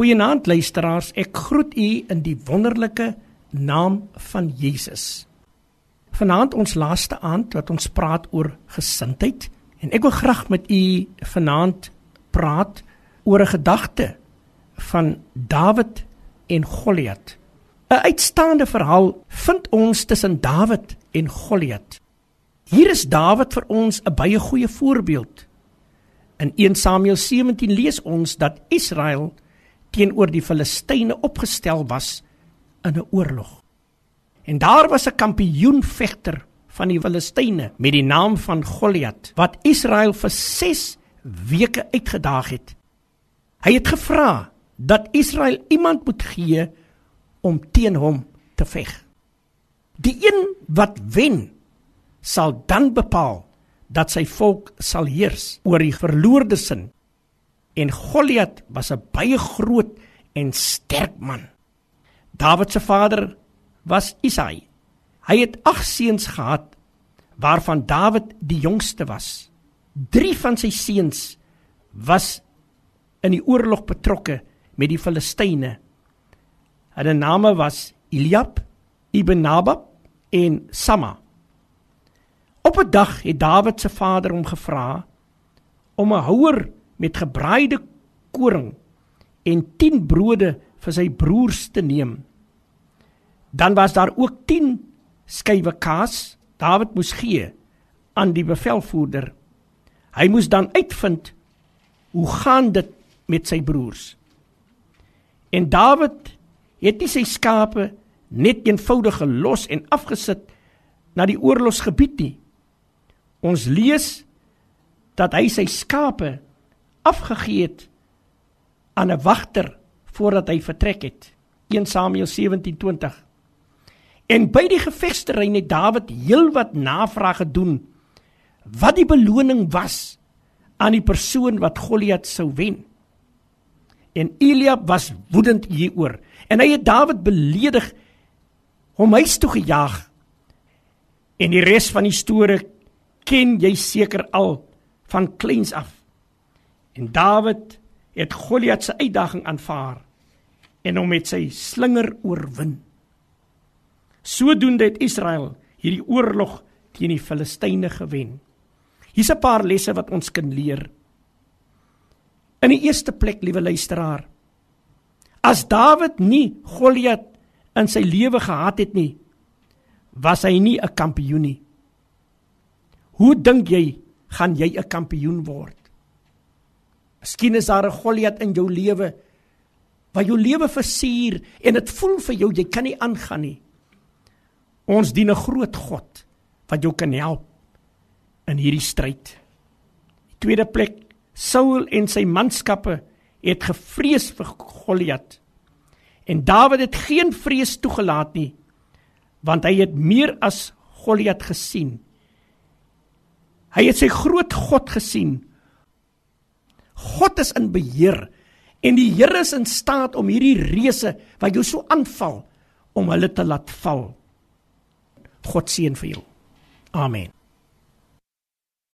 Goeienaand luisteraars, ek groet u in die wonderlike naam van Jesus. Vanaand ons laaste aand wat ons praat oor gesindheid en ek wil graag met u vanaand praat oor 'n gedagte van Dawid en Goliat. 'n Uitstaande verhaal vind ons tussen Dawid en Goliat. Hier is Dawid vir ons 'n baie goeie voorbeeld. In 1 Samuel 17 lees ons dat Israel teenoor die Filistyne opgestel was in 'n oorlog. En daar was 'n kampioenvegter van die Filistyne met die naam van Goliat wat Israel vir 6 weke uitgedaag het. Hy het gevra dat Israel iemand moet gee om teen hom te veg. Die een wat wen sal dan bepaal dat sy volk sal heers oor die verloorde sin. En Goliat was 'n baie groot en sterk man. Dawid se vader was Isai. Hy het 8 seuns gehad waarvan Dawid die jongste was. 3 van sy seuns was in die oorlog betrokke met die Filistyne. Hulle name was Eliab, Ibn Nabab en Sama. Op 'n dag het Dawid se vader hom gevra om 'n houer met gebraaide koring en 10 brode vir sy broers te neem. Dan was daar ook 10 skywe kaas Dawid moes gee aan die bevelvoerder. Hy moes dan uitvind hoe gaan dit met sy broers. En Dawid het nie sy skape net eenvoudig gelos en afgesit na die oorlogsgebied nie. Ons lees dat hy sy skape afgegee het aan 'n wagter voordat hy vertrek het. 1 Samuel 17:20 En by die gevegsterrein het Dawid heelwat navrae gedoen wat die beloning was aan die persoon wat Goliat sou wen. En Eliab was woedend hieroor en hy het Dawid beledig hom huis toe gejaag. En die res van die storie ken jy seker al van kleins af. En Dawid het Goliat se uitdaging aanvaar en hom met sy slinger oorwin. Sodoende het Israel hierdie oorlog teen die Filistyne gewen. Hier's 'n paar lesse wat ons kan leer. In die eerste plek, liewe luisteraar, as Dawid nie Goliat in sy lewe gehad het nie, was hy nie 'n kampioen nie. Hoe dink jy gaan jy 'n kampioen word? Miskien is daar 'n Goliat in jou lewe wat jou lewe versuur en dit voel vir jou jy kan nie aangaan nie. Ons dien 'n groot God wat jou kan help in hierdie stryd. Die tweede plek, Saul en sy manskappe het gevrees vir Goliat. En Dawid het geen vrees toegelaat nie, want hy het meer as Goliat gesien. Hy het sy groot God gesien. God is in beheer en die Here is in staat om hierdie reuse wat jou so aanval om hulle te laat val. God seën vir jou. Amen.